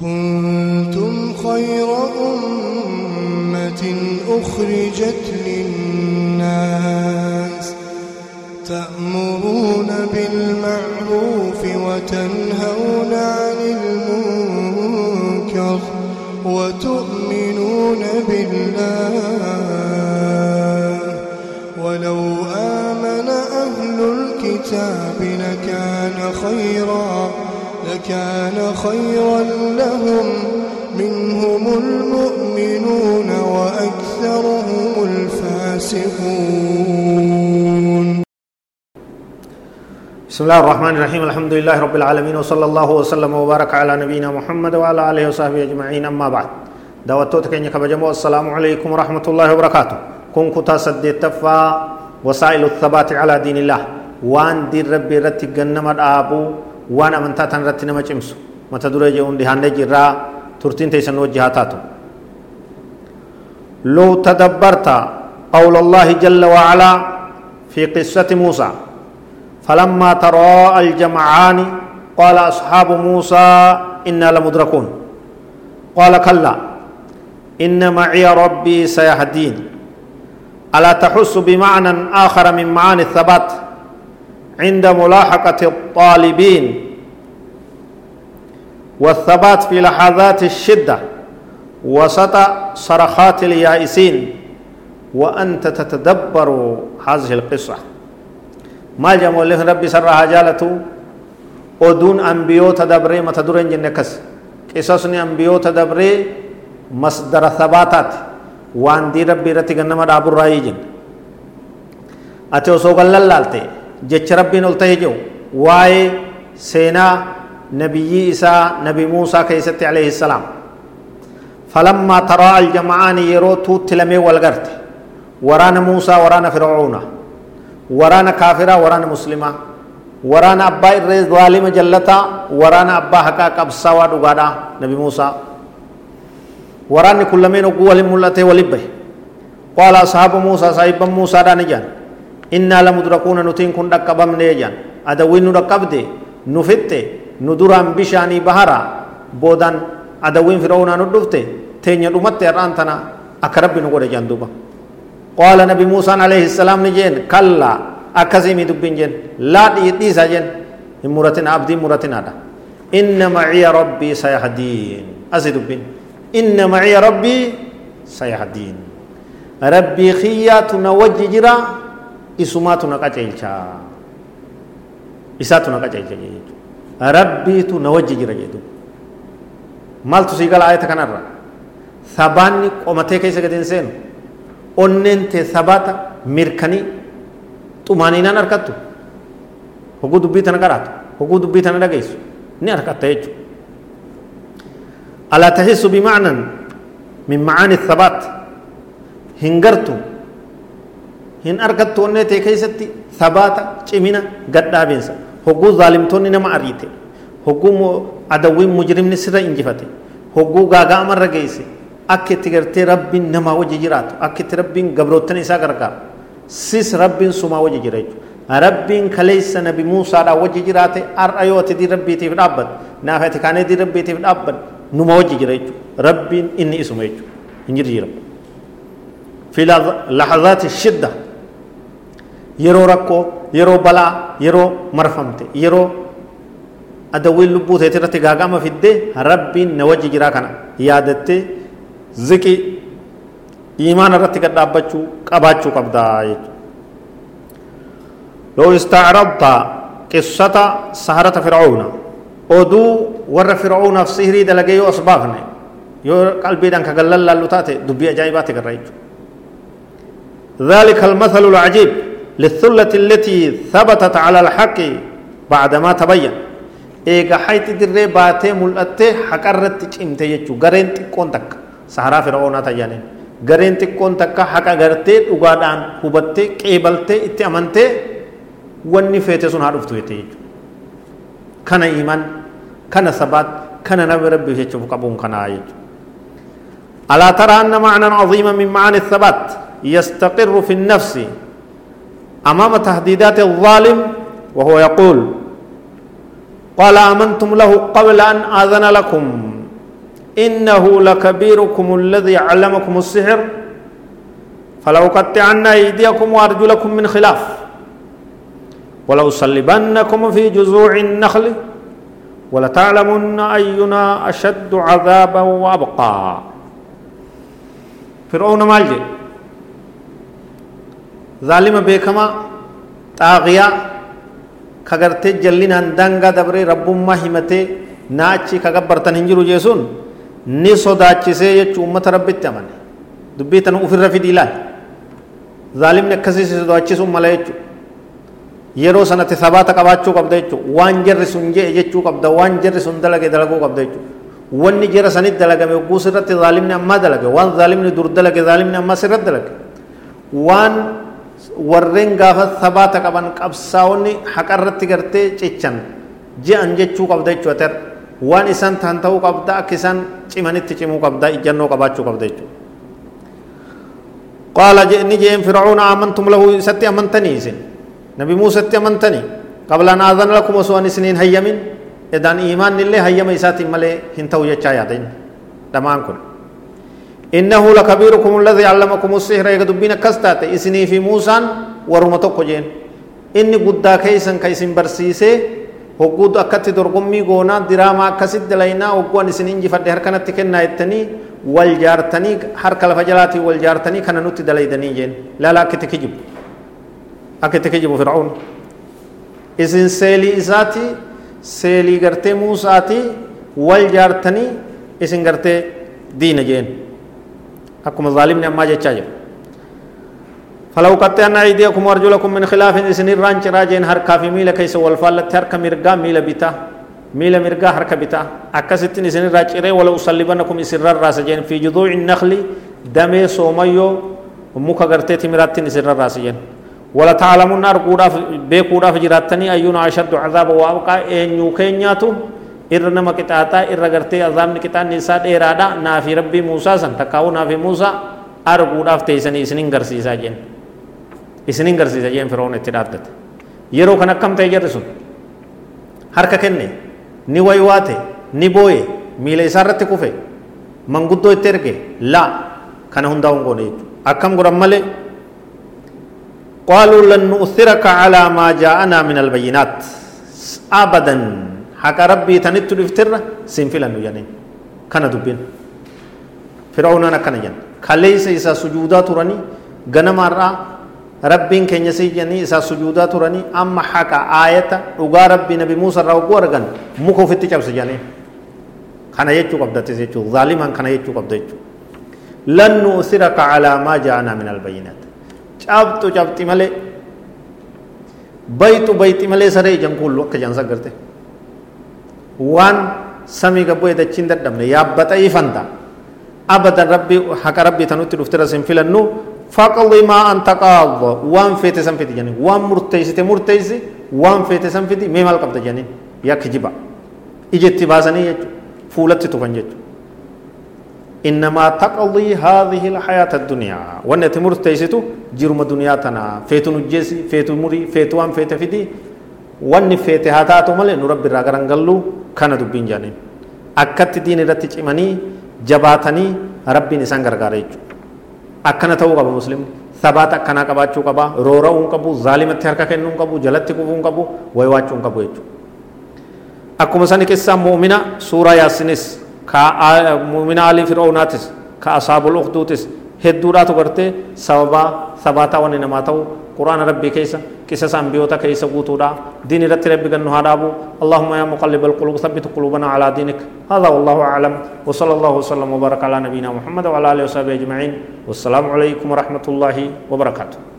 كنتم خير أمة أخرجت للناس تأمرون بالمعروف وتنهون عن المنكر وتؤمنون بالله لكان خيرا لهم منهم المؤمنون وأكثرهم الفاسقون. بسم الله الرحمن الرحيم. الحمد لله رب العالمين. وصلى الله وسلم وبارك على نبينا محمد وعلى آله وصحبه أجمعين. أما بعد دعوتوت كينيا كبجمو. السلام عليكم ورحمة الله وبركاته. كن كتا سديت تفا وسائل الثبات على دين الله. وان دين ربي رتي جنم الآبو waan amantaa tan irratti nama cimsu mata dura jehuun dhihaannee jirraa turtiin teessan wajjihaataatu لو تدبرت قول الله جل وعلا في قصة موسى فلما تراءى الجمعان قال أصحاب موسى إنا لمدركون. قال كلا إن معي ربي سيهدين. ألا تحس بمعنى آخر من معاني الثبات؟ عند ملاحقة الطالبين والثبات في لحظات الشدة وسط صرخات اليائسين وأنت تتدبر هذه القصة. ما جمع له ربي سرها جالته ودون أنبيو تدبري ما تدرين جنكس. قصصني أنبيو تدبري مصدر ثباتات. وأن دي ربي رتي غنما دابر رأي جن. أتو سوغل لالتي jecha rabbiin ol ta'ee jiru waa'ee seenaa nabiyyii isaa nabi muusaa keessatti alayhi salaam falammaa taraa aljama'aani yeroo tuutti lamee wal garte waraana muusaa waraana fir'auna waraana kaafiraa waraana muslimaa waraana abbaa irree zaalima jallataa waraana abbaa haqaa qabsaawaa dhugaadhaa nabi muusaa waraanni kun lameen ogguu waliin mul'atee walin bahe qaala ashaabu muusaa saahibban muusaadhaan ijaan إنا لمدركون نتين كن ركبم نيجان أدوين ركبت نفت ندران بشاني بهرا بودان أدوين فرعون ندفت تين يدومت أرانتنا أكرب نقول جندوبا قال نبي موسى عليه السلام نجين كلا أكزيمي دبين جن لا ديسا جن مرتنا عبدي مرتنا دا إن معي ربي سيهدين أزي دبين إن معي ربي سيهدين ربي خياتنا وجه جرا isumaatu na qaceelchaa isaatu na qaceelcha jechuudha rabbiitu na wajji jira jedhu maaltu sii gala ayata kanarra sabaanni qomatee keessa gadi hin seenu onneen tee sabaata mirkanii xumaaniinaan harkattu hoguu dubbii tana qaraatu hoguu dubbii tana dhageessu ni harkatta jechuudha alaa tahissu bimacnan min macaani sabaat hin gartu hin argattu onnee ta'e keessatti sabaata cimina gadhaabinsa hogguu zaalimtoonni nama ariite hogguu adawwiin mujrimni sirra injifate hogguu gaaga'amarra geesse akka itti gartee rabbiin namaa wajji jiraatu akka itti rabbiin gabroottan isaa gargaaru sis rabbiin sumaa wajji jira jechuudha rabbiin kaleessa nabi muusaadhaan wajji jiraate har'a yoo ati dii rabbiitiif dhaabbate naaf ati kaanee dii rabbiitiif dhaabbate numa wajji jira jechuudha rabbiin inni isuma jechuudha hin jirjiiramu. في لحظات الشده yeroo rakkoo yeroo balaa yeroo marfamte yeroo adawwiin lubbuu teetii irratti gaagama fiddee rabbiin na wajji jiraa kana yaadattee ziqii iimaana irratti gad dhaabbachuu qabaachuu qabdaa jechuudha. لو استعرضت قصة سهرة فرعون warra fir'aunaaf sihirii dalagee yoo as baafne yoo qalbiidhaan kagallan laallu taate dubbii ajaa'ibaati garra jechuudha. ذلك المثل العجيب للثلة التي ثبتت على الحق بعدما تبين إيجا حيث دري باتي ملأتي حقرت چمتي يجو غرين تكون تك سهرا فرعون تجانين غرين تكون تك حقا غرتي ugaadhaan hubattee qeebaltee itti amantee wanni feete sun haa dhuftu jette jechuudha kana iman kana sabaat kana nama rabbii jechuuf qabuun kanaa jechuudha ألا ترى أن معنى عظيما من معاني الثبات يستقر في النفس أمام تهديدات الظالم وهو يقول قال آمنتم له قبل أن آذن لكم إنه لكبيركم الذي علمكم السحر فلو قطعن أيديكم وأرجلكم من خلاف ولو صلبنكم في جذوع النخل ولتعلمن أينا أشد عذابا وأبقى. فرعون مالجي بكما طاغيا كغرتي جلنا دنگا دبري رب ما همته ناچي كغبرتن هنجرو جيسون ني صداچسه يچ امت ربت امن دبي تن افر رفيد الال ظالم ne akkasii si sodaachisuun mala jechuudha yeroo sanatti sabaata qabaachuu qabda jechuudha waan jarri sun jee jechuu qabda waan jarri sun dalage dalaguu qabda jechuudha wanni jara sanit dalagame ogguu sirratti zaalimni ammaa dalage waan zaalimni dur dalage zaalimni ammaa sirratti dalage waan warreen gaafa sabaata qaban qabsaa'onni haqarratti gartee cichan je'an jechuu qabda jechuudha waan isaan ta'an ta'uu qabda akka isaan cimanitti cimuu qabda ijjannoo qabaachuu qabda jechuudha. قال نجي فرعون آمنتم له ستي أمنتني إذن نبي موسى ستي أمنتني قبل أن آذن لكم وسواني سنين هيمين إذن إيمان نلي هيم إساتي ملي هنتو يچا يادين دمان كن إنه لكبيركم الذي علمكم السحر يقدبين كستات إسني في موسى ورمتوكو جين إني قد كيسن كيسن برسيسي hogguu akkatti dorgommii goonaa diraamaa akkasitti dalaynaa hogguun isin injifadhe harkanatti kennaa jettanii wal jaartanii harka lafa jalaatii wal jaartanii kana nutti dalaydanii jeen laala akkitti kijibu akkitti kijibu fir'aun isin seelii isaati seelii gartee muusaati wal jaartanii isin gartee diina jeen akkuma zaalimni ammaa jechaa jiru فلو قطعنا أيديكم وأرجلكم من خلاف إسن الرانش راجين هركا في ميلا كيس والفالة هركا مرقا ميلا بتا ميلا مرقا هركا بتا أكست إسن الراجين ولو صلبنكم إسن الراس جين في جذوع النخل دمي سوميو muka gartee timiraattiin isirra raasiyan wala taalamuun arguudhaaf beekuudhaaf jiraattanii ayyuun ashaddu cazaaba waa abqaa eenyuu keenyaatu irra nama qixaaxaa irra gartee azaabni qixaanni isaa dheeraadha naafi rabbii muusaa san takkaa'uu naafi muusaa arguudhaaf teeysanii isinin garsiisaa jeen isinin garsiisa jeen firoon itti dhaabbate yeroo kan akkam ta'e jarri sun harka kenne ni waywaate ni booye miila isaa irratti kufe manguddoo itti erge laa kana hundaa hin goone akkam godhan malee قالوا لن نؤثرك على ما جاءنا من البينات أبدا حق ربي تنت دفتر سنفلا يعني كان دبين فرعون أنا كان ين كليس إسا سجودا تراني غنم sii jennii isaa sujuudaa turanii amma haqa aayata dhugaa rabbii nabi muusa irraa oguu argan muka ofitti cabse jedhanii kana jechuu qabdatis jechuu zaalimaan kana jechuu qabda jechuu lan nu'siraka calaa maa jaanaa min albayinaat cabxu cabxi malee bayxu bayxi malee saree ijaan kullu akka jaan saggarte waan samii gabboo dachiin dadhabne yaabbaxa ifanta. Abadan rabbii haqa rabbii tanutti dhuftira sin filannu فقضي ما أنت قاض وان فيت سنفيت جنين وان مرتيسة مرتيسة وان فيت سنفيت ميمال قبض جنين يا كجبا إجت باسني فولت تفنجت إنما تقضي هذه الحياة الدنيا وان تمرتيسة جرم دنيا تنا فيت نجسي فيت مري فيت وان فيت فيدي وان فيت هاتاتو ملي نرب الرغران قلو كان دبين جنين أكت دين رتج إماني جباتني ربي نسان غرغار akkana ta'uu qaba muslimni sabaata akkanaa qabaachuu qaba roora'uu qabu zaalimatti harka kennuu qabu jalatti kufuu qabu waywaachuu hin qabu jechuudha akkuma sani keessaa muumina suuraa yaasinis ka muumina alii fir'oonaatis ka asaabul ukhduutis hedduudhaatu gartee sababaa sabaataa wanni namaa ta'u قرآن ربي كيسا كيسا سامبيوتا كيسا قوتودا دين رتي ربي قنو هادابو اللهم يا مقلب القلوب ثبت قلوبنا على دينك هذا والله أعلم وصلى الله وسلم وبارك على نبينا محمد وعلى آله وصحبه أجمعين والسلام عليكم ورحمة الله وبركاته